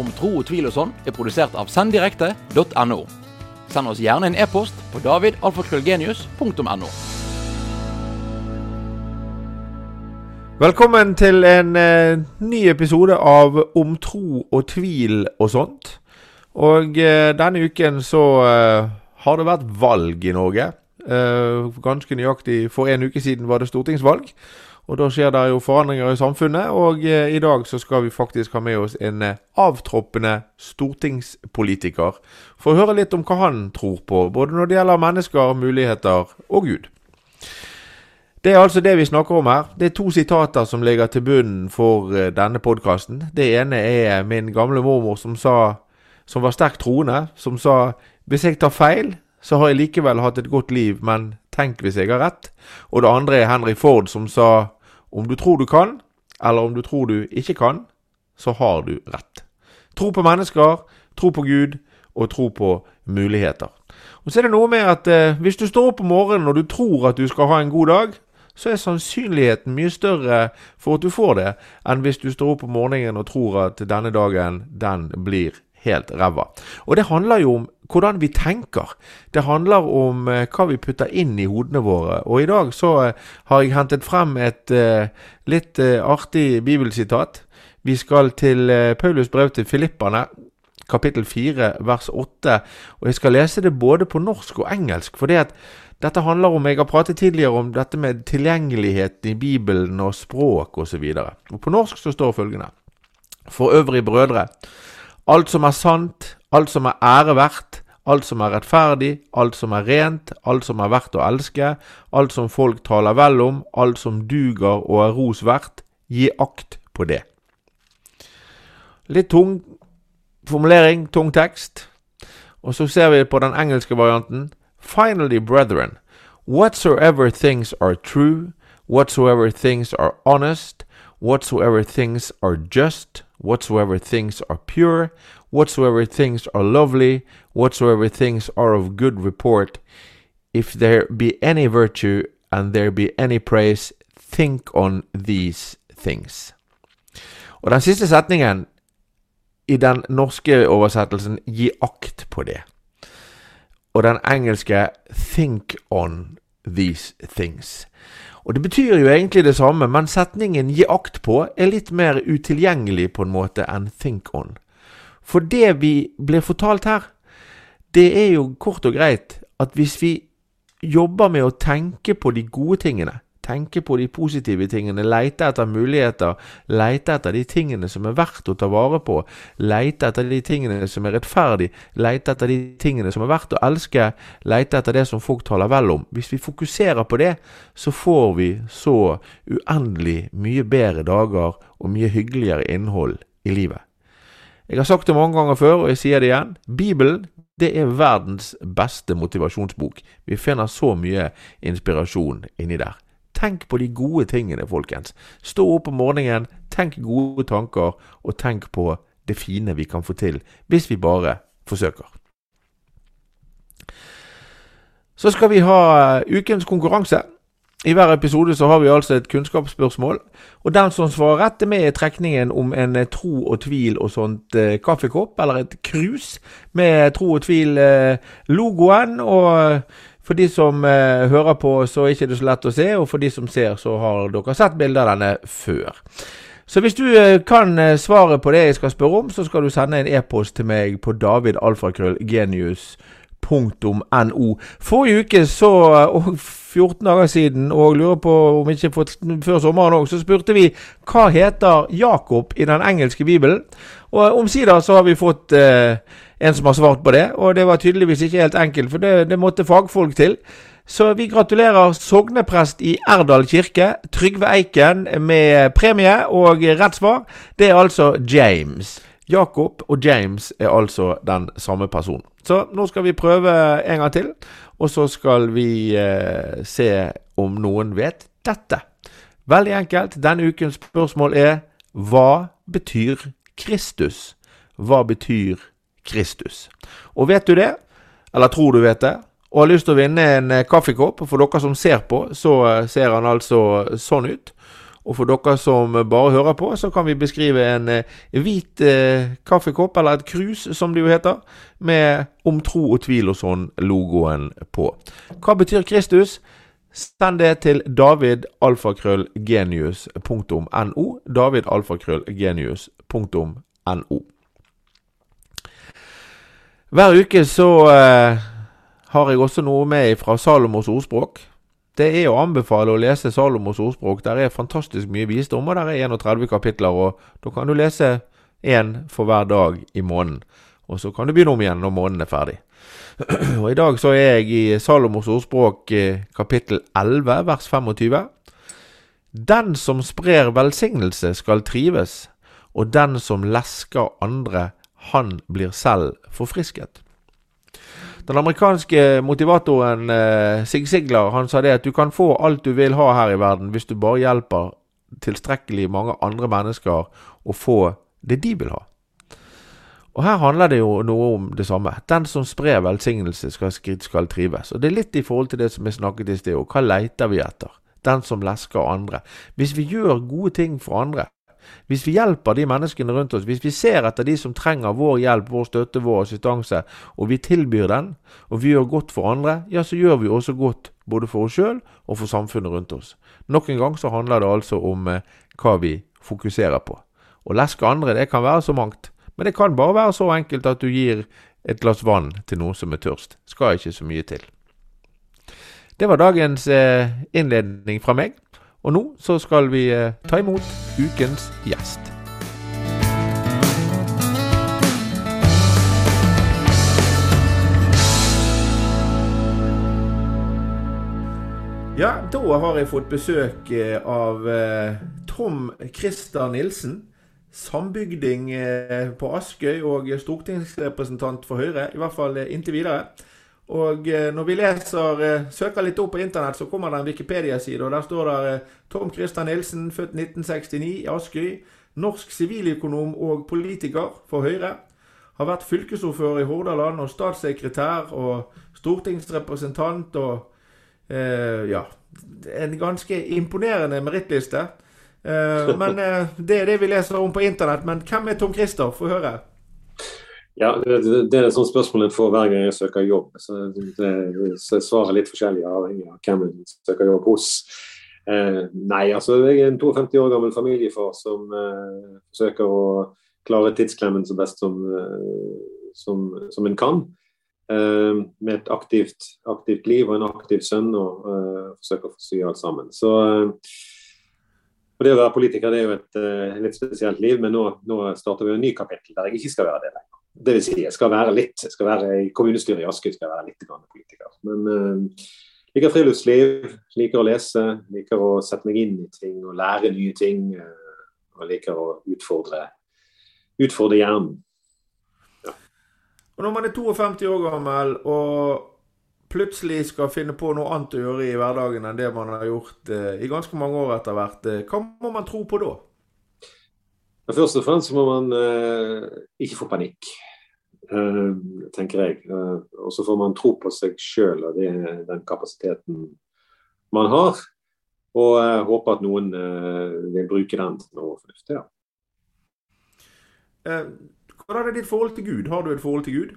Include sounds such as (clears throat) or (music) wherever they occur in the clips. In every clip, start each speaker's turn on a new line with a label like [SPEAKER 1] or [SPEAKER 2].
[SPEAKER 1] om tro og tvil og sånn er produsert av senddirekte.no. Send oss gjerne en e-post på davidalfakrøllgenius.no.
[SPEAKER 2] Velkommen til en eh, ny episode av Om tro og tvil og sånt. Og eh, denne uken så eh, har det vært valg i Norge. Eh, ganske nøyaktig for en uke siden var det stortingsvalg. Og da skjer det jo forandringer i samfunnet, og eh, i dag så skal vi faktisk ha med oss en eh, avtroppende stortingspolitiker. For å høre litt om hva han tror på, både når det gjelder mennesker, muligheter og Gud. Det er altså det vi snakker om her. Det er to sitater som ligger til bunnen for eh, denne podkasten. Det ene er min gamle mormor som sa, som var sterkt troende, som sa hvis jeg tar feil, så har jeg likevel hatt et godt liv, men tenk hvis jeg har rett. Og det andre er Henry Ford som sa om du tror du kan, eller om du tror du ikke kan, så har du rett. Tro på mennesker, tro på Gud, og tro på muligheter. Og så er det noe med at eh, hvis du står opp om morgenen og du tror at du skal ha en god dag, så er sannsynligheten mye større for at du får det, enn hvis du står opp om morgenen og tror at denne dagen, den blir helt ræva. Og det handler jo om hvordan vi tenker. Det handler om eh, hva vi putter inn i hodene våre. Og i dag så eh, har jeg hentet frem et eh, litt artig bibelsitat. Vi skal til Paulus brev til Filippane, kapittel 4, vers 8. Og jeg skal lese det både på norsk og engelsk. fordi at dette handler om Jeg har pratet tidligere om dette med tilgjengeligheten i Bibelen og språk osv. På norsk så står følgende For øvrige brødre. Alt som er sant, alt som er ære verdt, alt som er rettferdig, alt som er rent, alt som er verdt å elske, alt som folk taler vel om, alt som duger og er ros verdt, gi akt på det. Litt tung formulering, tung tekst. Og så ser vi på den engelske varianten. Finally, brethren, whatsoever things are true, whatsoever things are honest, whatsoever things are just, whatsoever things are pure, whatsoever things are lovely, whatsoever things are of good report, if there be any virtue and there be any praise, think on these things. Og den siste setningen i den norske oversettelsen gi akt på det. Og den engelske think on these things. Og Det betyr jo egentlig det samme, men setningen 'gi akt på' er litt mer utilgjengelig på en måte enn 'think on'. For det vi blir fortalt her, det er jo kort og greit at hvis vi jobber med å tenke på de gode tingene, tenke på de positive tingene, leite etter muligheter, leite etter de tingene som er verdt å ta vare på, leite etter de tingene som er rettferdig, leite etter de tingene som er verdt å elske, leite etter det som folk taler vel om. Hvis vi fokuserer på det, så får vi så uendelig mye bedre dager og mye hyggeligere innhold i livet. Jeg har sagt det mange ganger før, og jeg sier det igjen. Bibelen det er verdens beste motivasjonsbok. Vi finner så mye inspirasjon inni der. Tenk på de gode tingene, folkens. Stå opp om morgenen, tenk gode tanker, og tenk på det fine vi kan få til, hvis vi bare forsøker. Så skal vi ha ukens konkurranse. I hver episode så har vi altså et kunnskapsspørsmål. Og den som svarer rett, er med i trekningen om en tro og tvil og sånt eh, kaffekopp, eller et krus med tro og tvil-logoen. og for de som eh, hører på, så er det ikke så lett å se, og for de som ser, så har dere sett bilder av denne før. Så hvis du eh, kan eh, svaret på det jeg skal spørre om, så skal du sende en e-post til meg på davidalfakrøllgenius.no. Forrige uke så, og 14 dager siden, og lurer på om ikke før sommeren òg, så spurte vi hva heter Jakob i den engelske bibelen. Og omsider så har vi fått eh, en som har svart på det, og det var tydeligvis ikke helt enkelt, for det, det måtte fagfolk til. Så vi gratulerer sogneprest i Erdal kirke, Trygve Eiken, med premie og rett svar. Det er altså James. Jacob og James er altså den samme personen. Så nå skal vi prøve en gang til, og så skal vi eh, se om noen vet dette. Veldig enkelt. Denne ukens spørsmål er Hva betyr Kristus? Hva betyr Kristus? Og vet du det, eller tror du vet det, og har lyst til å vinne en eh, kaffekopp, for dere som ser på, så eh, ser han altså sånn ut. Og for dere som bare hører på, så kan vi beskrive en eh, hvit eh, kaffekopp, eller et krus som det jo heter, med Om tro og tvil og sånn-logoen på. Hva betyr Kristus? Send det til davidalfakrøllgenius.no. Davidalfakrøllgenius.no. Hver uke så eh, har jeg også noe med fra Salomos ordspråk. Det er å anbefale å lese Salomos ordspråk. Der er fantastisk mye visdom, og der er 31 kapitler. og Da kan du lese én for hver dag i måneden. Og så kan du begynne om igjen når måneden er ferdig. (clears throat) Og I dag så er jeg i Salomos ordspråk eh, kapittel 11 vers 25. Den som sprer velsignelse skal trives, og den som lesker andre, han blir selv forfrisket. Den amerikanske motivatoren eh, Sig Sigler han sa det at du kan få alt du vil ha her i verden hvis du bare hjelper tilstrekkelig mange andre mennesker å få det de vil ha. Og Her handler det jo noe om det samme. Den som sprer velsignelse, skal, skal trives. Og Det er litt i forhold til det som jeg snakket i sted. Hva leter vi etter? Den som lesker andre. Hvis vi gjør gode ting for andre, hvis vi hjelper de menneskene rundt oss, hvis vi ser etter de som trenger vår hjelp, vår støtte, vår assistanse, og vi tilbyr den, og vi gjør godt for andre, ja, så gjør vi også godt både for oss sjøl og for samfunnet rundt oss. Nok en gang så handler det altså om eh, hva vi fokuserer på. Å leske andre, det kan være så mangt. Men det kan bare være så enkelt at du gir et glass vann til noen som er tørst. Skal ikke så mye til. Det var dagens eh, innledning fra meg. Og nå så skal vi eh, ta imot ukens gjest. Ja, da har jeg fått besøk eh, av eh, Tom Christer Nilsen. Sambygding på Askøy og stortingsrepresentant for Høyre, i hvert fall inntil videre. Og eh, når vi leser, eh, søker litt opp på internett, så kommer det en Wikipedia-side. og Der står det eh, Tom Christian Nilsen, født 1969 i Askøy. Norsk siviløkonom og politiker for Høyre. Har vært fylkesordfører i Hordaland og statssekretær og stortingsrepresentant og eh, Ja. En ganske imponerende merittliste. Eh, men eh, det er det vi leser om på internett. Men hvem er Tom Christer? Få høre.
[SPEAKER 3] Ja, det, det er et sånt spørsmål en får hver gang jeg søker jobb. Så, det, så jeg svarer litt forskjellig avhengig av hvem en søker jobb hos. Eh, nei, altså jeg er en 52 år gammel familiefar som eh, forsøker å klare tidsklemmen så best som, eh, som, som en kan. Eh, med et aktivt, aktivt, liv og en aktiv sønn, og eh, forsøker å få sy alt sammen. Så eh, og Det å være politiker det er jo et litt spesielt liv, men nå, nå starter vi en ny kapittel der jeg ikke skal være det lenger. Det vil si, jeg skal være litt, jeg skal være i kommunestyret i Askøy skal jeg være litt politiker. Men uh, liker friluftsliv, liker å lese, liker å sette meg inn i ting og lære nye ting. Uh, og liker å utfordre, utfordre hjernen.
[SPEAKER 2] Ja. Og Når man er 52 år gammel og plutselig skal finne på noe annet å gjøre i hverdagen enn det man har gjort uh, i ganske mange år etter hvert, hva må man tro på da?
[SPEAKER 3] Men først og fremst må man eh, ikke få panikk, eh, tenker jeg. Eh, og så får man tro på seg sjøl og det, den kapasiteten man har. Og håpe at noen vil bruke den til noe fornuftig. Ja.
[SPEAKER 2] Hvordan er ditt forhold til Gud? Har du et forhold til Gud?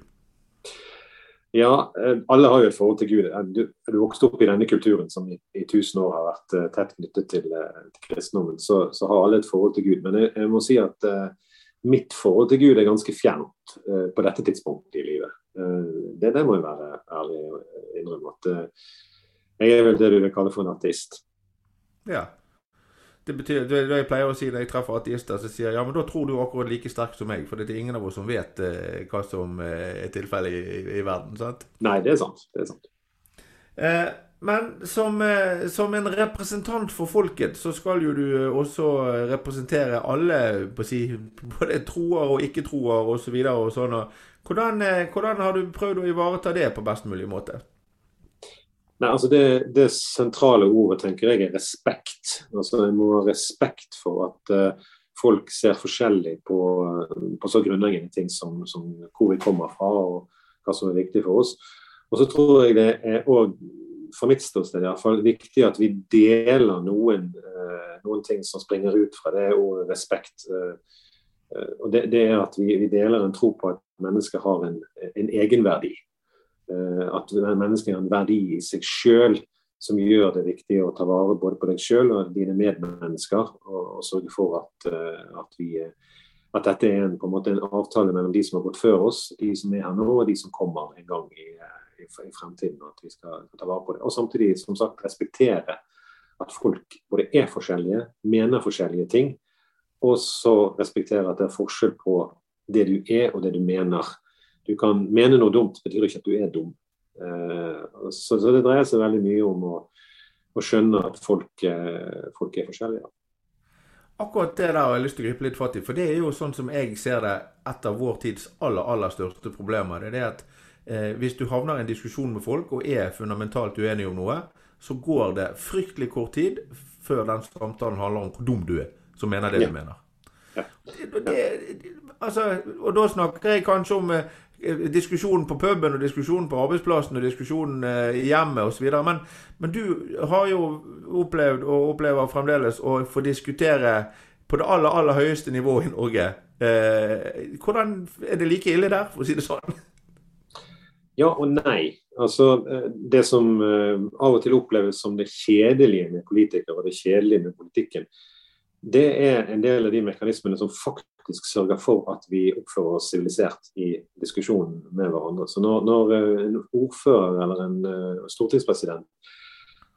[SPEAKER 3] Ja, eh, alle har jo et forhold til Gud. Er du, du vokst opp i denne kulturen som i, i tusen år har vært uh, tett knyttet til, uh, til kristendommen, så, så, har alle et forhold til Gud. Men jeg, jeg må si at uh, mitt forhold til Gud er ganske fjernt på dette tidspunktet i livet. Det, det, må jeg være ærlig og innrømme. at Jeg er vel det du vil kalle for en artist.
[SPEAKER 2] Ja. Det betyr, det, det jeg pleier å si når jeg treffer ateister, så sier jeg ja, men da tror du akkurat like sterkt som meg. For det er ingen av oss som vet eh, hva som eh, er tilfellet i, i, verden. sant?
[SPEAKER 3] Nei, det er sant. Det er sant.
[SPEAKER 2] Eh, men som, eh, som, en representant for folket, så skal jo du også representere alle, på si, (laughs) både troer og ikke-troer osv. Og, så og sånn. Hvordan, eh, hvordan har du prøvd å ivareta det på best mulig måte?
[SPEAKER 3] Nei, altså det, det, sentrale ordet tenker jeg er respekt. Altså En må ha respekt for at uh, folk ser forskjellig på, på så grunnleggende ting som, som, hvor vi kommer fra og hva som er viktig for oss. Og så tror jeg det er òg fra mitt ståsted i hvert fall, viktig at vi deler noen, noen ting som springer ut fra det ordet respekt. og det, det, er at vi, vi, deler en tro på at mennesker har en, en egenverdi. At mennesket har en verdi i seg sjøl som gjør det viktig å ta vare både på deg sjøl og dine medmennesker, og, og sørge for at, at vi at dette er en, på en måte en avtale mellom de som har gått før oss, de som er her nå, og de som kommer en gang i, i, i fremtiden. At vi skal ta vare på det. Og samtidig som sagt, respektere at folk både er forskjellige, mener forskjellige ting. Og så respektere at det er forskjell på det du er og det du mener. Du kan mene noe dumt, betyr ikke at du er dum. Uh, så, så, det dreier seg veldig mye om å, å skjønne at folk, uh, folk er forskjellige.
[SPEAKER 2] Akkurat det der har jeg lyst til å gripe litt fatt i. For det er jo sånn som jeg ser det et av vår tids aller, aller største problemer. Det er det at eh, hvis du havner i en diskusjon med folk og er fundamentalt uenig om noe, så går det fryktelig kort tid før den samtalen handler om hvor dum du er, som mener det ja. du mener. Ja. Det, det, altså, og da snakker jeg kanskje om eh, Eh, diskusjonen på puben og diskusjonen på arbeidsplassen og diskusjonen eh, i hjemmet osv. Men, men du har jo opplevd og opplever fremdeles å få diskutere på det aller, aller høyeste nivået i Norge. Eh, hvordan Er det like ille der, for å si det sånn?
[SPEAKER 3] Ja og nei. Altså, eh, Det som av og til oppleves som det kjedelige med politikere og det kjedelige med politikken, det er en del av de mekanismene som faktisk sørger for at vi oppfører oss sivilisert i diskusjonen med hverandre. Så når, når eh, en ordfører eller en uh, stortingspresident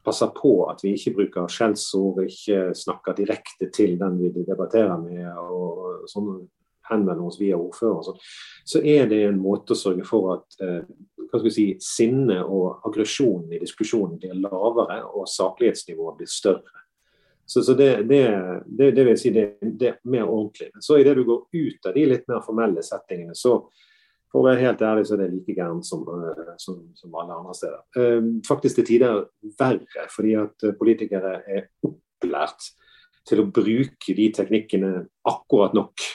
[SPEAKER 3] passer på at vi ikke bruker skjellsord, ikke snakker direkte til den vi debatterer med, og sånn henvender oss via ordfører, så, så er det en måte å sørge for at vi si, sinne og aggresjon i diskusjonen blir lavere og saklighetsnivået blir større. Så, så det, det, det, det, vil si det, er mer ordentlig. Men så idet du går ut av de litt mer formelle settingene, så for å være helt ærlig, så er det like gærent som, eh, som, som, alle andre steder. Eh, faktisk til tider verre, fordi at politikere er opplært til å bruke de teknikkene akkurat nok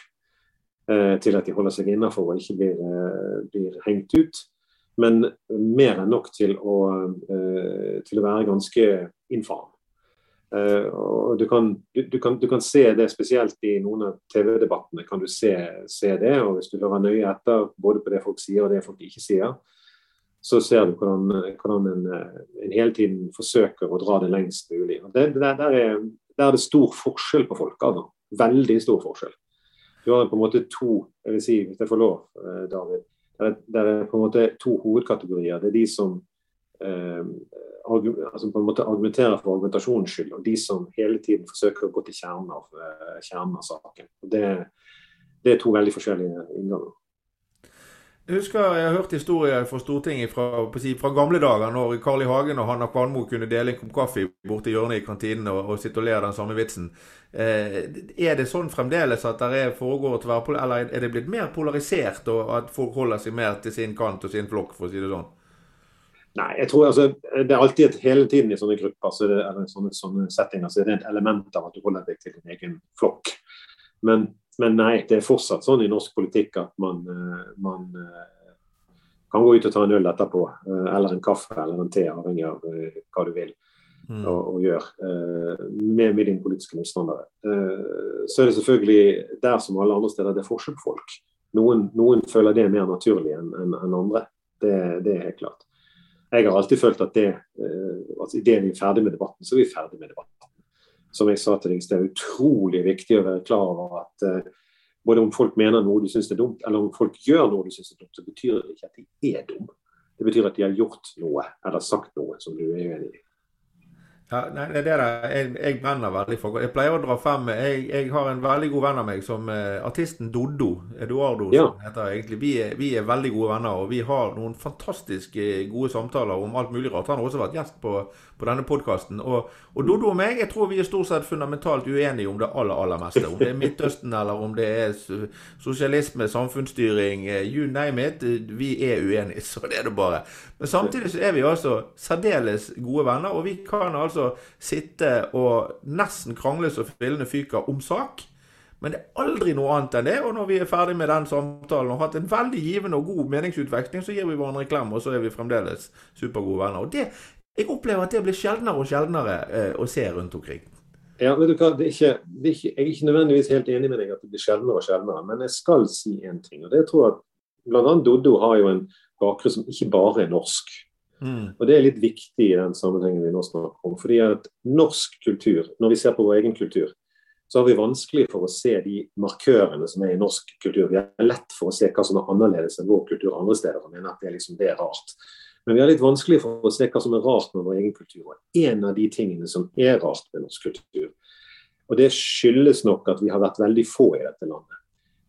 [SPEAKER 3] eh, til at de holder seg innafor og ikke blir, blir, hengt ut. Men mer enn nok til å, til å være ganske infam. Uh, og du kan, du, kan, du kan, se det spesielt i noen av TV-debattene. kan du se, se, det, og Hvis du hører nøye etter både på det folk sier og det folk ikke sier, så ser du hvordan, hvordan en, en, hele tiden forsøker å dra det lengst mulig. Og det, der, der, er, der, er, det stor forskjell på folk. Altså. Veldig stor forskjell. Du har på en måte to jeg vil si, hvis jeg får lov, eh, David, der er, der er på en måte to hovedkategorier. Det er de som eh, altså på en måte argumenterer for argumentasjonens skyld, og de som hele tiden forsøker å gå til kjernen av, uh, kjernen av saken. Det, det, er to veldig forskjellige innganger.
[SPEAKER 2] Jeg husker jeg har hørt historier fra Stortinget fra, fra gamle dager, når Carl I. Hagen og Hanna Kvanmo kunne dele en kopp kaffe borti hjørnet i kantinen og, og sitte og le den samme vitsen. Eh, er det sånn fremdeles at det foregår tverrpol, eller er det blitt mer polarisert, og at folk holder seg mer til sin kant og sin flokk, for å si det sånn?
[SPEAKER 3] Nei, jeg tror altså, Det er alltid et, hele tiden i sånne grupper så det, eller sånne, sånne settinger så er det et element av at du holder deg til din egen flokk. Men, men nei, det er fortsatt sånn i norsk politikk at man, eh, man eh, kan gå ut og ta en øl etterpå. Eh, eller en kaffe eller en te, avhengig av hva du vil mm. og, og gjøre med, med din politiske motstandere. Så er det selvfølgelig der som alle andre steder, det er forskjell på folk. Noen, noen føler det mer naturlig enn en, en andre. Det, det er helt klart jeg har alltid følt at det, at altså idet vi er ferdig med debatten, så er vi ferdig med debatten. Som jeg sa til deg, det er utrolig viktig å være klar over at uh, både om folk mener noe du syns er dumt, eller om folk gjør noe du syns er dumt, så betyr det ikke at de er dumme. Det betyr at de har gjort noe eller sagt noe som du er uenig i.
[SPEAKER 2] Ja, nei, det er det. Jeg, jeg brenner veldig for Jeg pleier å dra frem jeg, jeg, har en veldig god venn av meg som uh, artisten Doddo. Eduardo, ja. som heter egentlig. Vi er, vi er, veldig gode venner, og vi har noen fantastisk gode samtaler om alt mulig rart. Han har også vært gjest på, på denne podkasten. Og, og, Doddo og meg, jeg tror vi er stort sett fundamentalt uenige om det aller, aller meste. Om det er Midtøsten, eller om det er sosialisme, samfunnsstyring, uh, you name it. Vi er uenige. (laughs) Så det er det bare. Men samtidig så er vi altså særdeles gode venner, og vi kan altså altså sitte og nesten krangle så fillene fyker om sak. Men det er aldri noe annet enn det. Og når vi er ferdig med den samtalen og har hatt en veldig givende og god meningsutveksling, så gir vi hverandre en klem, og så er vi fremdeles supergode venner. Og det jeg opplever at det blir sjeldnere og sjeldnere eh, å se rundt omkring.
[SPEAKER 3] Ja, vet du hva, er ikke, er ikke, Jeg er ikke nødvendigvis helt enig med deg at det blir sjeldnere og sjeldnere, men jeg skal si én ting. og det tror jeg at Bl.a. Doddo har jo en bakgrunn som ikke bare er norsk.
[SPEAKER 2] Mm.
[SPEAKER 3] Og Det er litt viktig i den sammenhengen vi nå snakker om. fordi at norsk kultur, når vi ser på vår egen kultur, så har vi vanskelig for å se de markørene som er i norsk kultur. Vi har lett for å se hva som er annerledes enn vår kultur andre steder. og mener at det liksom, det er rart. Men vi har litt vanskelig for å se hva som er rart med vår egen kultur. Og en av de tingene som er rart med norsk kultur, og det skyldes nok at vi har vært veldig få i dette landet,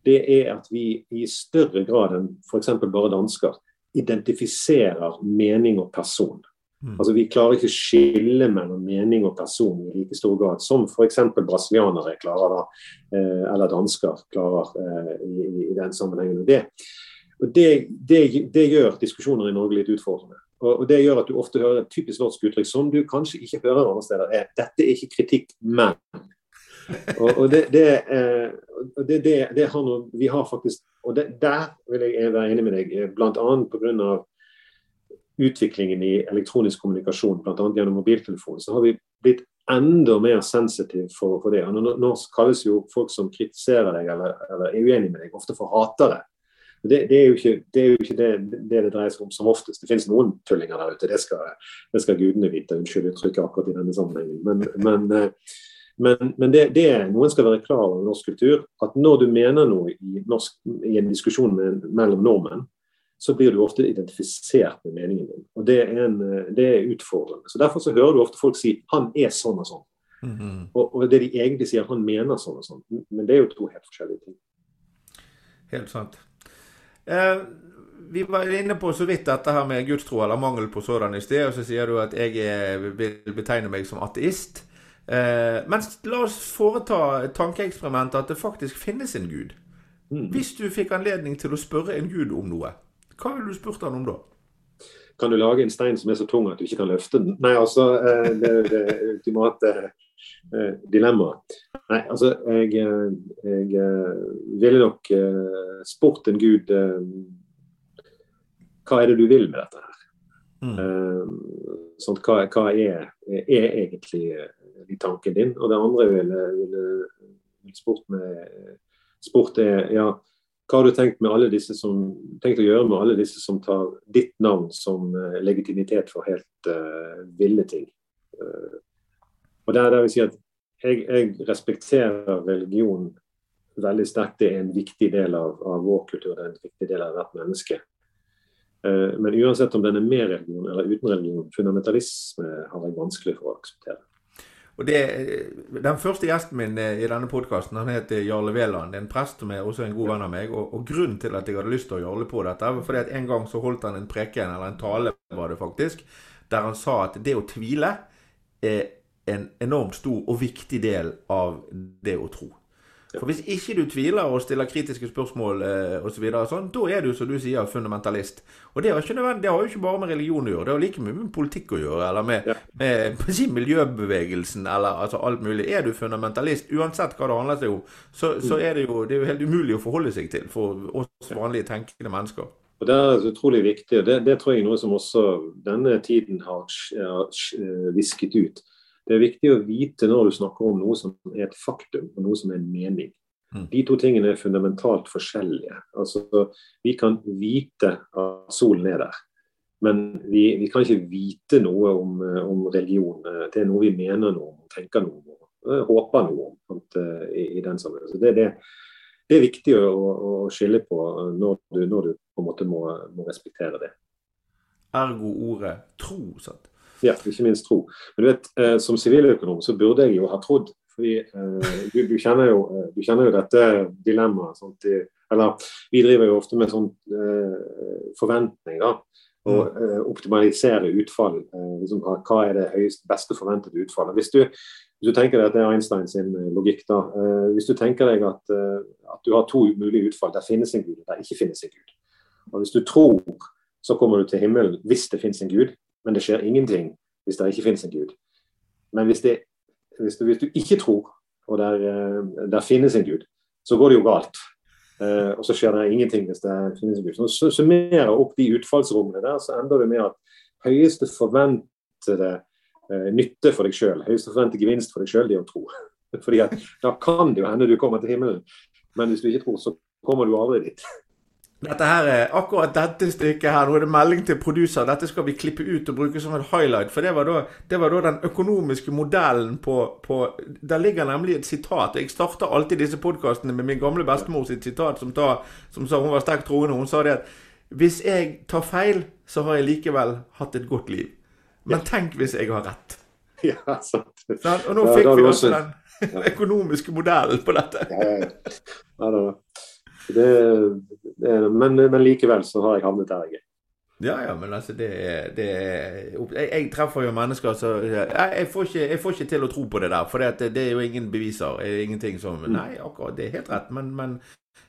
[SPEAKER 3] det er at vi i større grad enn f.eks. bare dansker identifiserer mening og person.
[SPEAKER 2] Mm.
[SPEAKER 3] Altså Vi klarer ikke å skille mellom mening og person i like stor grad som f.eks. brasilianere klarer, da, eh, eller dansker klarer eh, i, i, den sammenhengen. Det, og det, det, det, gjør diskusjoner i Norge litt utfordrende. Og, og Det gjør at du ofte hører et typisk norsk uttrykk som du kanskje ikke hører andre steder. er 'Dette er ikke kritikk, men' og, og det, eh, det, det, det har noe, vi har faktisk Og der vil jeg være enig med deg, eh, bl.a. pga. utviklingen i elektronisk kommunikasjon, bl.a. gjennom mobiltelefon, så har vi blitt enda mer sensitive for, for det. Nå, nå, kalles jo folk som kritiserer deg eller, eller er uenig med deg, ofte for hatere. Det, det, er jo ikke, det, jo ikke det, det dreier seg om som oftest. Det finnes noen tullinger der ute, det skal, det skal gudene vite. Unnskyld uttrykket akkurat i denne sammenhengen. Men, men, eh, men, men det, det, noen skal være klar over norsk kultur, at når du mener noe i, norsk, i en diskusjon med, mellom nordmenn, så blir du ofte identifisert med meningen din. Og det er, en, det er utfordrende. Så Derfor så hører du ofte folk si 'han er sånn og sånn'.
[SPEAKER 2] Mm -hmm.
[SPEAKER 3] og, og, det de egentlig sier, han mener sånn og sånn. Men det er jo to helt forskjellige ting.
[SPEAKER 2] Helt sant. Eh, vi var inne på så vidt dette her med gudstro eller mangel på sådan i sted. Og så sier du at jeg er, vil betegne meg som ateist. Eh, men la oss foreta tankeeksperimentet at det faktisk finnes en gud.
[SPEAKER 3] Mm.
[SPEAKER 2] Hvis du fikk anledning til å spørre en gud om noe, hva ville du spurt han om da?
[SPEAKER 3] Kan du lage en stein som er så tung at du ikke kan løfte den? Nei, altså eh, Det er det ultimate eh, dilemmaet. Nei, altså jeg, jeg ville nok spurt en gud hva er det du vil med dette her?
[SPEAKER 2] Mm.
[SPEAKER 3] Sånn, hva, hva er, er, egentlig i tanken din? Og det andre jeg ville, ville, ville spurt, med, spurt er ja, hva har du tenkt, som, tenkt å gjøre med alle disse som tar ditt navn som uh, legitimitet for helt uh, ville ting? Uh, og der, der vil si at jeg, jeg, respekterer religion veldig sterkt. Det er en viktig del av, av, vår kultur, det er en viktig del av hvert menneske. men uansett om den er med religion eller uten religion, fundamentalisme har jeg vanskelig for å akseptere.
[SPEAKER 2] Og det, Den første gjesten min i denne podkasten heter Jarle Veland. En prest som er også en god venn av meg. Og, og Grunnen til at jeg hadde lyst til å Jarle på dette, var fordi at en gang så holdt han en preken, eller en tale var det faktisk, der han sa at det å tvile er en enormt stor og viktig del av det å tro. For Hvis ikke du tviler og stiller kritiske spørsmål eh, osv., så sånn, da er du som du sier, fundamentalist. Og det har, ikke det har jo ikke bare med religion å gjøre, det har like mye med politikk å gjøre. Eller med,
[SPEAKER 3] ja.
[SPEAKER 2] med si, miljøbevegelsen, eller altså, alt mulig. Er du fundamentalist, uansett hva det handler seg om, så, så er det, jo, det er jo helt umulig å forholde seg til for oss vanlige tenkende mennesker.
[SPEAKER 3] Og Det er utrolig viktig. og det, det tror jeg er noe som også denne tiden har visket ut. Det er viktig å vite når du snakker om noe som er et faktum, og noe som er en mening.
[SPEAKER 2] Mm.
[SPEAKER 3] De to tingene er fundamentalt forskjellige. Altså, Vi kan vite at solen er der, men vi, vi kan ikke vite noe om, om, religion. Det er noe vi mener noe om, tenker noe om, håper noe om i, i, den sammenhengen. Så det, det, det, er viktig å, å, skille på når du, når du på en måte må, må respektere det.
[SPEAKER 2] Ergo ordet tro. sant?
[SPEAKER 3] Ja, ikke minst tro. Men du vet, eh, Som siviløkonom så burde jeg jo ha trodd. fordi eh, du, du, kjenner jo, du, kjenner jo, dette dilemmaet. eller Vi driver jo ofte med sånn eh, forventning. da, Og eh, optimalisere utfall. Eh, liksom, hva er det høyest, beste forventede utfallet. Hvis du, hvis du tenker deg at det er Einstein sin logikk, da. Eh, hvis du tenker deg at, at du har to mulige utfall, der finnes en gud, og der ikke finnes en gud. Og Hvis du tror, så kommer du til himmelen hvis det finnes en gud. Men det skjer ingenting hvis det ikke finnes en gud. Men hvis, det, hvis, du, hvis du, ikke tror, og der, der, finnes en gud, så går det jo galt. Eh, og så skjer det ingenting hvis det finnes en gud. Så summerer opp de utfallsrommene der, så ender du med at høyeste forventede uh, nytte for deg sjøl. Høyeste forventede gevinst for deg sjøl, det er å tro. (laughs) Fordi at Da kan det jo hende du kommer til himmelen, men hvis du ikke tror, så kommer du aldri dit.
[SPEAKER 2] Dette her er akkurat dette stykket her. Nå er det melding til produser. Dette skal vi klippe ut og bruke som en highlight. For det var da, det var da den økonomiske modellen på, på, Der ligger nemlig et sitat. Jeg starter alltid disse podkastene med min gamle bestemor sitt sitat, som, ta, som sa hun var sterkt troende. Hun sa det at hvis jeg tar feil, så har jeg likevel hatt et godt liv. Men tenk hvis jeg har rett.
[SPEAKER 3] Ja, sant.
[SPEAKER 2] Og nå fikk vi også den (laughs) økonomiske modellen på dette.
[SPEAKER 3] Ja, ja, ja. Det, det, men, men, likevel så har jeg havnet der jeg er.
[SPEAKER 2] Ja, ja, men altså det, det jeg, jeg, treffer jo mennesker som jeg, jeg, får ikke, jeg får ikke til å tro på det der. For det, det er jo ingen beviser. Ingenting som mm. Nei, akkurat, det er helt rett. Men, men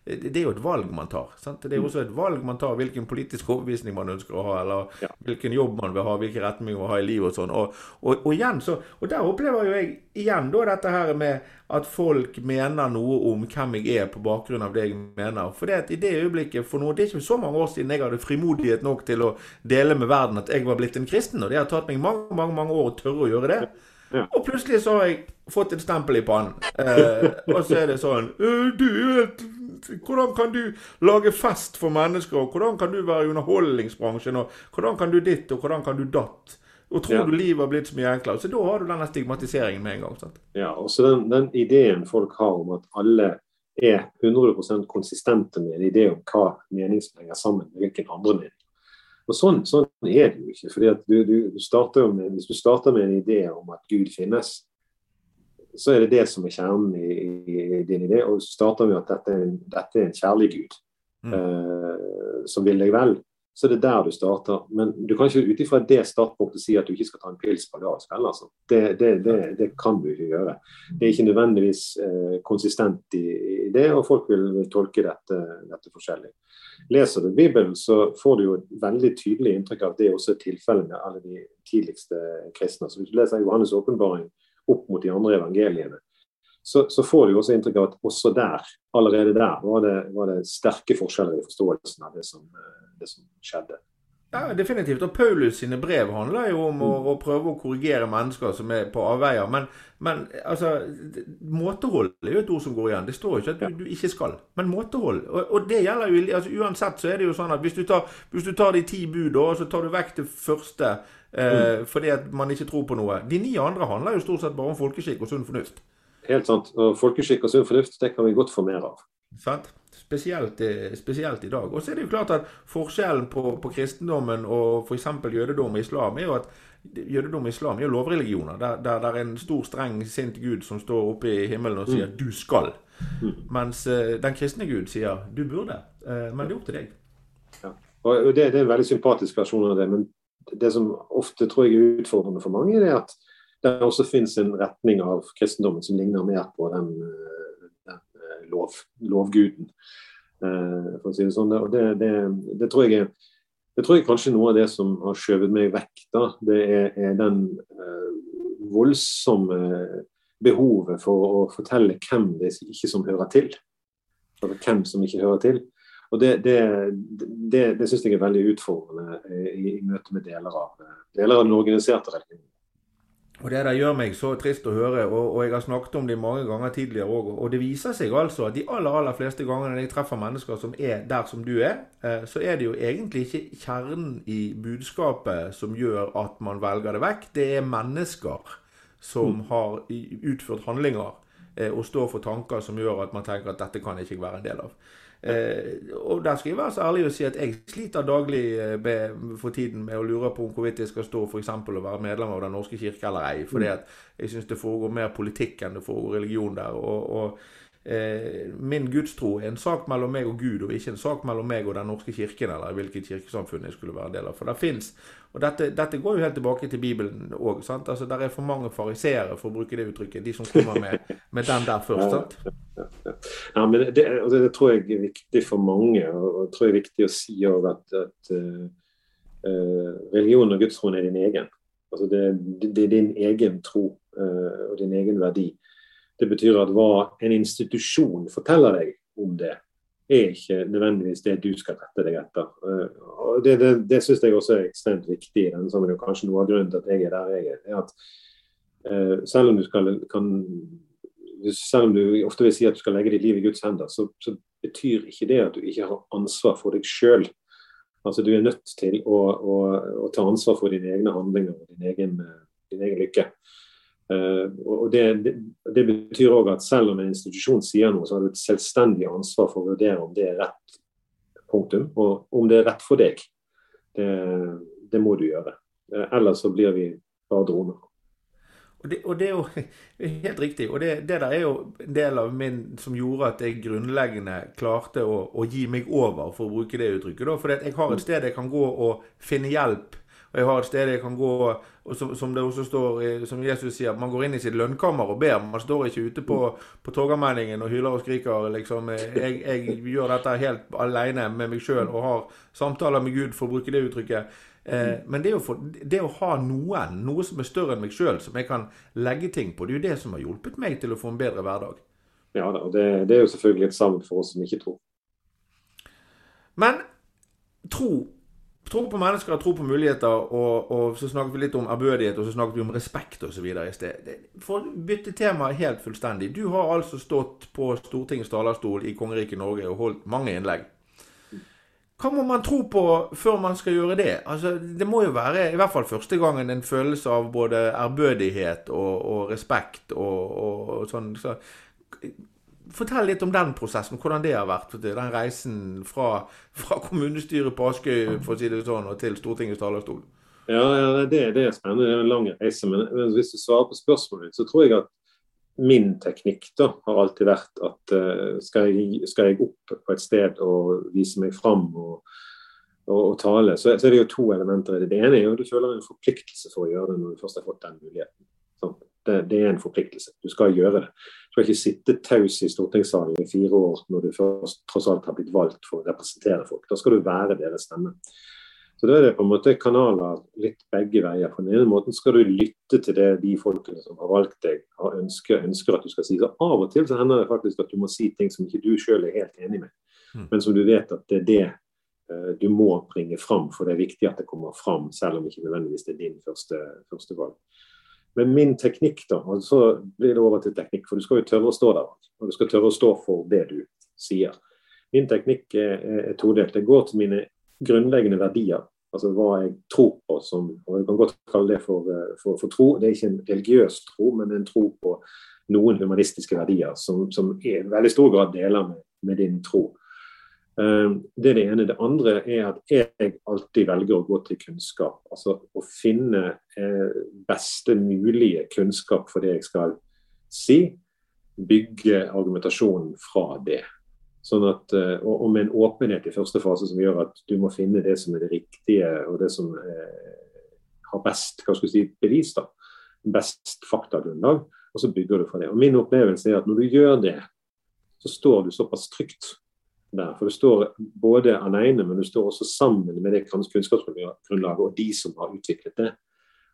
[SPEAKER 2] det er jo et valg man tar. Sant? Det er jo også et valg man tar hvilken politisk overbevisning man ønsker å ha, eller ja. hvilken jobb man vil ha, hvilken retning man vil ha i livet og sånn. Og, og, og, igjen så, og der opplever jo jeg igjen da dette her med at folk mener noe om hvem jeg er på bakgrunn av det jeg mener. For det at i det øyeblikket for noe, Det er ikke så mange år siden jeg hadde frimodighet nok til å dele med verden at jeg var blitt en kristen. Og det har tatt meg mange, mange, mange år å tørre å gjøre det. Ja. Og plutselig så har jeg fått et stempel i pannen. Eh, og så er det sånn Du hvordan kan du lage fest for mennesker? og Hvordan kan du være i underholdningsbransjen? og Hvordan kan du ditt, og hvordan kan du datt? Og tror ja. du livet har blitt så mye enklere? Så da har du denne stigmatiseringen med en gang. sant?
[SPEAKER 3] Ja, og så den, den, ideen folk har om at alle er 100% konsistente med en idé om hva mening som henger sammen med hvilken andre mening. Og Sånn, sånn er det jo ikke. fordi at du, du, du starter med, Hvis du starter med en idé om at Gud finnes, så er det det som er kjernen i, i, i din idé. Og så starter vi at dette en, dette er en kjærlig Gud mm. uh, som vil deg vel. Så det er der du starter. Men du kan ikke ut ifra det startpunktet si at du ikke skal ta en pils på dagskveld. Altså. Det, det, det, det, kan du ikke gjøre. Det er ikke nødvendigvis eh, konsistent i, i, det, og folk vil, vil tolke dette, dette, forskjellig. Leser du Bibelen, så får du jo veldig tydelig inntrykk av at det også er tilfellet med alle de tidligste kristne. Så hvis du leser Johannes' åpenbaring, opp mot de andre evangeliene, så, så får du også inntrykk av at også der, allerede der, var det, var det sterke forskjeller i forståelsen av det som, det som skjedde.
[SPEAKER 2] Ja, Definitivt. Og Paulus sine brev handler jo om å, å prøve å korrigere mennesker som er på avveier. Men, men altså, måtehold er jo et ord som går igjen. Det står jo ikke at du, du ikke skal. Men måtehold. Og, og, det gjelder jo altså, Uansett så er det jo sånn at hvis du tar, hvis du tar de ti bud, og så tar du vekk det første eh, fordi at man ikke tror på noe. De ni andre handler jo stort sett bare om folkeskikk og sunn fornuft.
[SPEAKER 3] Helt sant. Og folkeskikk og sunn fornuft det kan vi godt få mer av.
[SPEAKER 2] Sant? Spesielt, eh, spesielt, i dag. Og så er det jo klart at Forskjellen på, på kristendommen og f.eks. jødedom og islam er jo at jødedom og islam er jo lovreligioner. Der, der, der er en stor, streng, sint gud som står oppe i himmelen og sier mm. 'du skal'. Mm. Mens uh, den kristne gud sier 'du burde'. Uh, men det er opp til deg.
[SPEAKER 3] Ja. Og det, det, er en veldig sympatisk versjon av det. Men det som ofte tror jeg er utfordrende for mange, er at det også finnes en retning av kristendommen som ligner mer på den, eh, den eh, lov, lovguden. Eh, for å si det sånn. Og det, det, det, tror jeg det tror jeg kanskje noe av det som har skjøvet meg vekk. da, Det er, er den voldsomme behovet for å fortelle hvem det ikke som hører til. Eller hvem som ikke hører til. Og Det, det, det, det syns jeg er veldig utfordrende i, i møte med deler av, deler av den organiserte religionen.
[SPEAKER 2] Og Det der gjør meg så trist å høre, og, og jeg har snakket om det mange ganger tidligere òg. Og det viser seg altså at de aller aller fleste gangene jeg treffer mennesker som er der som du er, eh, så er det jo egentlig ikke kjernen i budskapet som gjør at man velger det vekk. Det er mennesker som mm. har utført handlinger og står for tanker som gjør at man tenker at dette kan jeg ikke være en del av. Eh, og der skal jeg være så ærlig og si at jeg sliter daglig med, for tiden med å lure på om hvorvidt jeg skal stå f.eks. og være medlem av Den norske kirke eller ei. Fordi mm. at jeg syns det foregår mer politikk enn det foregår religion der. og, og eh, min gudstro er en sak mellom meg og Gud, og ikke en sak mellom meg og Den norske kirken, eller hvilket kirkesamfunn jeg skulle være en del av. For det fins Og dette, dette, går jo helt tilbake til Bibelen òg. Altså, der er for mange fariseere, for å bruke det uttrykket, de som kommer med, med den der først. sant?
[SPEAKER 3] Ja, ja. ja men det, det, det, tror jeg er viktig for mange, og jeg tror det er viktig å si òg at, at uh, religionen og gudstroen er din egen. Altså det, det, er din egen tro uh, og din egen verdi. Det betyr at hva en institusjon forteller deg om det, er ikke nødvendigvis det du skal rette deg etter. Og Det, det, det syns jeg også er ekstremt viktig i denne sammenhengen. Kanskje noe av grunnen til at jeg er der jeg er. er at uh, selv om du skal kan, selv om du ofte vil si at du skal legge ditt liv i Guds hender, så, så betyr ikke det at du ikke har ansvar for deg sjøl. Altså, du er nødt til å, å, å, ta ansvar for dine egne handlinger og din egen, din egen lykke. Uh, og det, det, det betyr òg at selv om en institusjon sier noe, så har du et selvstendig ansvar for å vurdere om det er rett punktum, og om det er rett for deg. Det, det må du gjøre. Uh, ellers så blir vi bare droner.
[SPEAKER 2] Og det, og det, er jo (laughs) helt riktig. Og det, det, der er jo en del av min som gjorde at jeg grunnleggende klarte å, å gi meg over, for å bruke det uttrykket. Da. For jeg har et sted jeg kan gå og finne hjelp. Og jeg har et sted jeg kan gå og som, som det også står som Jesus sier, man går inn i sitt lønnkammer og ber. Man står ikke ute på, på Torgallmenningen og hyler og skriker. liksom, jeg, jeg, gjør dette helt alene med meg sjøl og har samtaler med Gud, for å bruke det uttrykket. Eh, men det, å, få, det å ha noen, noe som er større enn meg sjøl, som jeg kan legge ting på, det er jo det som har hjulpet meg til å få en bedre hverdag.
[SPEAKER 3] Ja og det, det er jo selvfølgelig et savn for oss som ikke tror.
[SPEAKER 2] Men tro Tro på mennesker, tro på muligheter, og, og, så snakket vi litt om ærbødighet, og så snakket vi om respekt osv. i sted. For å bytte tema helt fullstendig. Du har altså stått på Stortingets talerstol i kongeriket Norge og holdt mange innlegg. Hva må man tro på før man skal gjøre det? Altså, det må jo være i hvert fall første gangen en følelse av både ærbødighet og, og respekt og, og, sånn. Så, fortell litt om den prosessen, hvordan det har vært. Den reisen fra, fra kommunestyret på Askøy for å si det sånn, og til Stortingets talerstol.
[SPEAKER 3] Ja, ja det, det, er spennende. Det er en lang reise. Men hvis du svarer på spørsmålet, så tror jeg at min teknikk da, har alltid vært at uh, skal, jeg, skal, jeg, opp på et sted og vise meg fram og, og, og tale, så, så, er det jo to elementer i det. Det ene er jo at du føler en forpliktelse for å gjøre det når du først har fått den muligheten. Sånn. Det, det, er en forpliktelse. Du skal gjøre det. Skal ikke sitte taus i stortingssalen i fire år når du først tross alt har blitt valgt for å representere folk. Da skal du være deres stemme. Så Da er det på en måte kanaler litt begge veier. På den ene måten skal du lytte til det de folkene som har valgt deg, har ønsker, ønsker at du skal si. Så Av og til så hender det faktisk at du må si ting som ikke du sjøl er helt enig med, mm. men som du vet at det er det uh, du må bringe fram, for det er viktig at det kommer fram, selv om ikke nødvendigvis det er din første, første valg. Men min teknikk, da, og så blir det over til teknikk, for du skal jo tørre å stå der. Og du skal tørre å stå for det du sier. Min teknikk er, er todelt. Det går til mine grunnleggende verdier. Altså hva jeg tror på som og Jeg kan godt kalle det for, eh, for, for tro. Det er ikke en religiøs tro, men en tro på noen humanistiske verdier som, som i veldig stor grad deler med, med din tro. Um, det er det ene. Det andre er at jeg alltid velger å gå til kunnskap. Altså å finne eh, beste mulige kunnskap for det jeg skal si. Bygge argumentasjonen fra det. Sånn at, eh, og, med en åpenhet i første fase som gjør at du må finne det som er det riktige, og det som eh, har best hva skal si, bevis. da, Best faktagrunnlag. Og så bygger du fra det. Og Min opplevelse er at når du gjør det, så står du såpass trygt der. For du står både alene, men du står også sammen med det kunnskapsgrunnlaget og de som har utviklet det,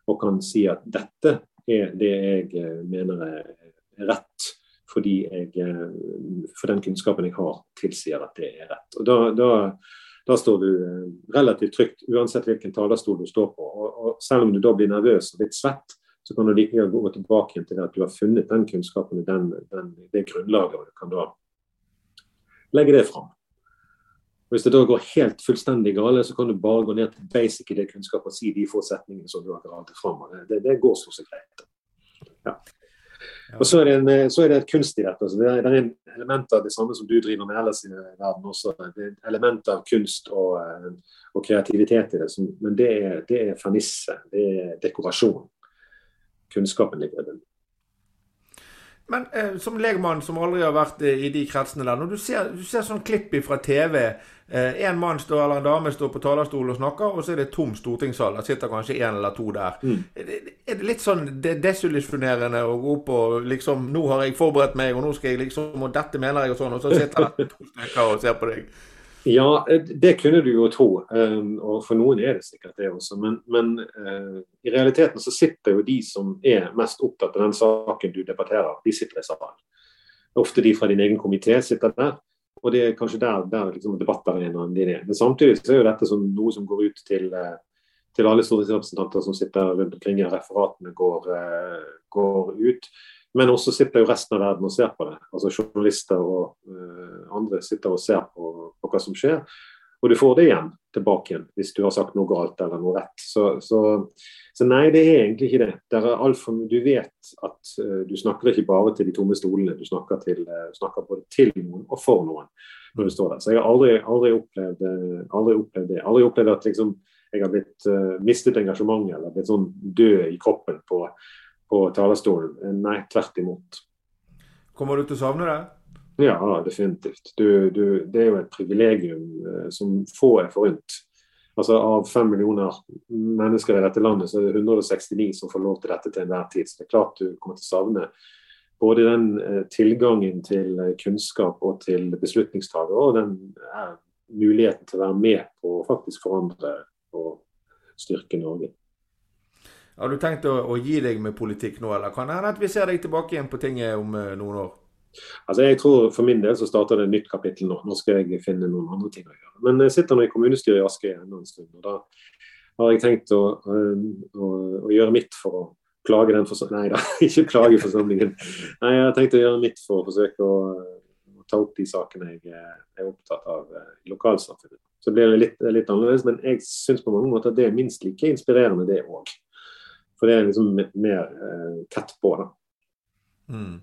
[SPEAKER 3] og kan si at dette er det jeg eh, mener er rett fordi jeg, eh, for den kunnskapen jeg har, tilsier at det er rett. Og Da, da, da står du eh, relativt trygt uansett hvilken talerstol du står på. Og, og Selv om du da blir nervøs og litt svett, så kan du like gjerne gå tilbake til det at du har funnet den kunnskapen og det grunnlaget, og du kan da legge det fram. Hvis det da går helt fullstendig gale, så kan du bare gå ned til basic i det kunnskapet og si de forutsetningene som du har gravd fram. Det, det går stort sett greit. Ja. Og så er, en, eh, så er, det et kunst i dette. Det, er, det er en element av det samme som du driver med ellers i verden også. Det er element av kunst og, og kreativitet i det. Men det er, det er fernisse. Det er dekorasjon. Kunnskapen ligger i det.
[SPEAKER 2] Men eh, som legmann som aldri har vært eh, i de kretsene der, når du ser, du ser sånn klipp fra TV eh, En mann står, eller en dame står på talerstolen og snakker, og så er det tom stortingssal. Der sitter kanskje én eller to der. Mm. Er, det, er, det, litt sånn desillusjonerende å gå opp og liksom Nå har jeg forberedt meg, og nå skal jeg liksom Og dette mener jeg, og sånn. Og så sitter det to stykker og ser på deg.
[SPEAKER 3] Ja, det kunne du jo tro. Um, og for noen er det sikkert det også. Men, men uh, i realiteten så sitter jo de som er mest opptatt av den saken du debatterer, de sitter i salen. Ofte de fra din egen komité sitter der. Og det er kanskje der, der liksom debattarenaen din er. Men samtidig så er jo dette som noe som går ut til, eh, til alle stortingsrepresentanter som sitter rundt omkring. Referatene går, eh, går, ut. Men også sitter jo resten av verden og ser på det. Altså Journalister og uh, andre sitter og ser på, på, hva som skjer. Og du får det igjen tilbake igjen hvis du har sagt noe galt eller noe rett. Så, så, så nei, det er egentlig ikke det. det er for, du vet at uh, du snakker ikke bare til de tomme stolene, du snakker, til, uh, snakker, både til noen og for noen når du står der. Så jeg har aldri, aldri, opplevd, aldri opplevd, det. Aldri opplevd at liksom, jeg har blitt mistet engasjementet eller blitt sånn død i kroppen på på talerstolen. Eh, nei, tvert imot.
[SPEAKER 2] Kommer du til å savne det?
[SPEAKER 3] Ja, definitivt. Du, du, det er jo et privilegium eh, som få er forunt. Altså Av fem millioner mennesker i dette landet, så er det 169 som får lov til dette til enhver tid. Så det er klart du kommer til å savne både den eh, tilgangen til eh, kunnskap og til beslutningstagere, og den eh, muligheten til å være med på å faktisk forandre og styrke Norge.
[SPEAKER 2] Har du tenkt å, å, gi deg med politikk nå, eller kan det hende at vi ser deg tilbake igjen på tinget om uh, noen år?
[SPEAKER 3] Altså jeg tror For min del så starter det et nytt kapittel nå. Nå skal jeg finne noen andre ting å gjøre. Men jeg sitter nå i kommunestyret i Askøy ennå en stund. og Da har jeg tenkt å, uh, å, å gjøre mitt for å klage den forsamlingen Nei da, (laughs) ikke klage forsamlingen. Nei, jeg har tenkt å gjøre mitt for å forsøke å, å ta opp de sakene jeg er opptatt av i lokalsamfunnet. Så blir det litt, litt annerledes, men jeg syns på mange måter at det er minst like inspirerende, det òg. For det er liksom mer eh, tett på, da. Mm.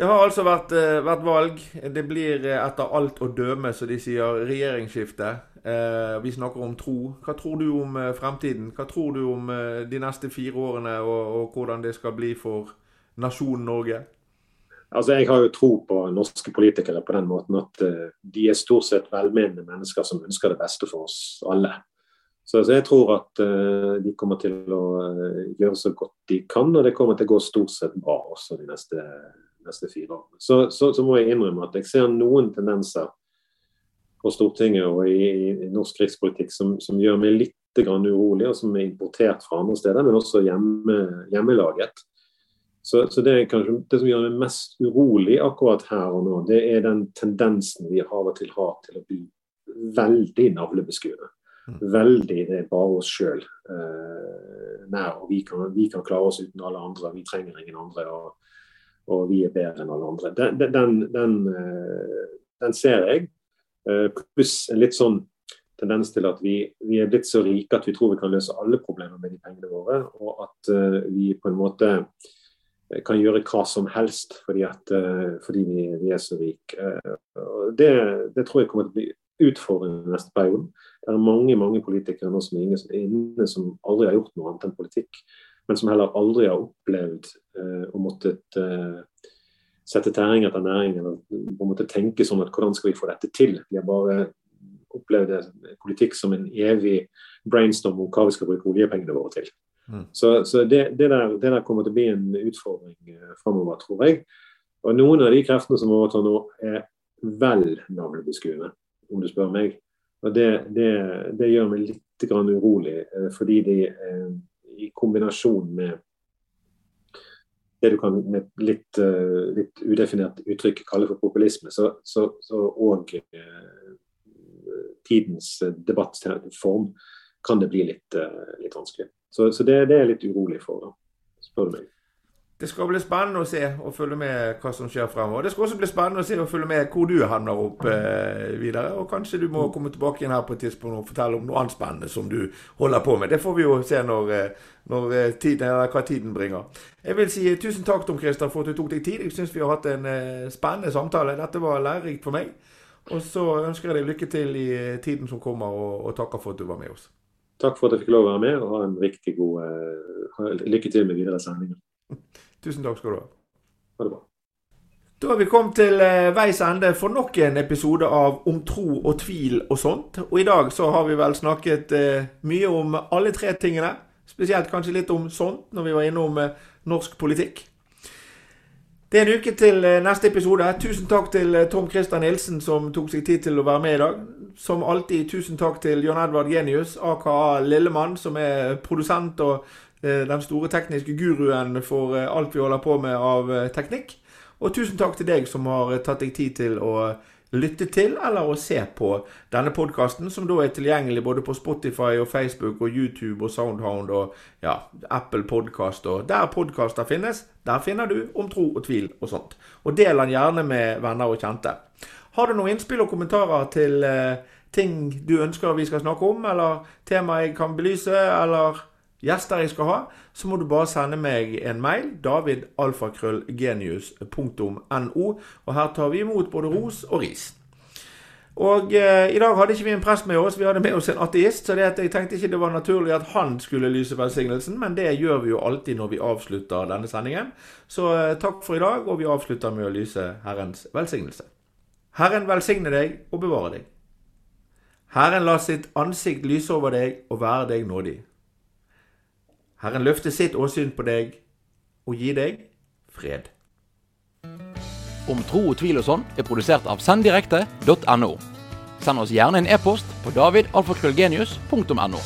[SPEAKER 2] Det har altså vært, eh, vært, valg. Det blir eh, etter alt å døme, som de sier, regjeringsskifte. Eh, vi snakker om tro. Hva tror du om fremtiden? Hva tror du om de neste fire årene, og, og, hvordan det skal bli for nasjonen Norge?
[SPEAKER 3] Altså, Jeg har jo tro på norske politikere på den måten at de er stort sett velmenende mennesker som ønsker det beste for oss alle. Så, så jeg tror at uh, de kommer til å uh, gjøre så godt de kan, og det kommer til å gå stort sett bra også de neste, neste fire årene. Så, så, så, må jeg innrømme at jeg ser noen tendenser på Stortinget og i, i norsk rikspolitikk som, som, gjør meg litt urolig, og som er importert fra andre steder, men også hjemme, hjemmelaget. Så, så, det, kanskje, det som gjør meg mest urolig akkurat her og nå, det er den tendensen vi av og til har til å bli veldig navlebeskuende. Veldig det er bare oss sjøl eh, nær. og vi kan, vi kan, klare oss uten alle andre. Vi trenger ingen andre. og, og vi er bedre enn alle andre. Den, den, den, eh, den ser jeg. Eh, pluss en litt sånn tendens til at vi, vi, er blitt så rike at vi tror vi kan løse alle problemer med de pengene våre. Og at uh, vi på en måte kan gjøre hva som helst fordi, at, fordi vi, vi, er så rike. Det, det, tror jeg kommer til å bli utfordrende neste periode. Det er mange mange politikere nå som er inne som aldri har gjort noe annet enn politikk, men som heller aldri har opplevd eh, å måtte eh, sette tæring etter næring, eller på en måte tenke sånn at hvordan skal vi få dette til? De har bare opplevd politikk som en evig brainstorm om hva vi skal bruke oljepengene våre til. Mm. Så, så det, det, der, det, der, kommer til å bli en utfordring eh, framover, tror jeg. Og noen av de kreftene som overtar nå, er vel navlebeskuende om du spør meg. Og Det, det, det gjør meg litt urolig, eh, fordi de eh, i kombinasjon med det du kan med litt, uh, litt udefinert uttrykk kalle for populisme, så, så, så og tidens debattform kan det bli litt, litt vanskelig. Så, så det, det, er jeg litt urolig for, da, spør du meg.
[SPEAKER 2] Det skal bli spennende å se og følge med hva som skjer fremover. Det skal også bli spennende å se og følge med hvor du havner opp eh, videre. Og kanskje du må komme tilbake igjen her på et tidspunkt og fortelle om noe annet spennende som du holder på med. Det får vi jo se når, eh, når tiden, eller hva tiden bringer. Jeg vil si tusen takk Tom Christer, for at du tok deg tid. Jeg syns vi har hatt en eh, spennende samtale. Dette var lærerikt for meg. Og så ønsker jeg deg lykke til i tiden som kommer, og, og takker for at du var med oss.
[SPEAKER 3] Takk for at jeg fikk lov å være med, og ha en riktig god eh, lykke til med videre sendinger.
[SPEAKER 2] Tusen takk skal du ha.
[SPEAKER 3] Ha det bra.
[SPEAKER 2] Da har vi kommet til eh, veis ende for nok en episode av Om tro og tvil og sånt. Og i dag så har vi vel snakket eh, mye om alle tre tingene. Spesielt kanskje litt om sånt, når vi var innom eh, norsk politikk. Det er en uke til neste episode. Tusen takk til Tom Christer Nilsen som tok seg tid til å være med i dag. Som alltid, tusen takk til John Edvard Genius, aka Lillemann, som er produsent og den store tekniske guruen for eh, alt vi holder på med av eh, teknikk. Og tusen takk til deg som har tatt deg tid til å lytte til eller å se på denne podkasten, som da er tilgjengelig både på Spotify og Facebook og YouTube og Soundhound og ja, Apple Podkast og der podkaster finnes. Der finner du Om tro og tvil og sånt. Og del den gjerne med venner og kjente. Har du noen innspill og kommentarer til eh, ting du ønsker vi skal snakke om, eller tema jeg kan belyse, eller gjester jeg skal ha, så må du bare sende meg en mail. davidalfakrøllgenius.no. Og her tar vi imot både ros og ris. Og eh, i dag hadde ikke vi en prest med oss, vi hadde med oss en ateist. Så jeg tenkte ikke det var naturlig at han skulle lyse velsignelsen, men det gjør vi jo alltid når vi avslutter denne sendingen. Så eh, takk for i dag, og vi avslutter med å lyse Herrens velsignelse. Herren velsigne deg og bevare deg. Herren la sitt ansikt lyse over deg og være deg nådig. Herren løfte sitt åsyn på deg og gi deg fred.
[SPEAKER 1] Om tro og tvil og sånn er produsert av senddirekte.no. Send oss gjerne en e-post på davidalfakrøllgenius.no.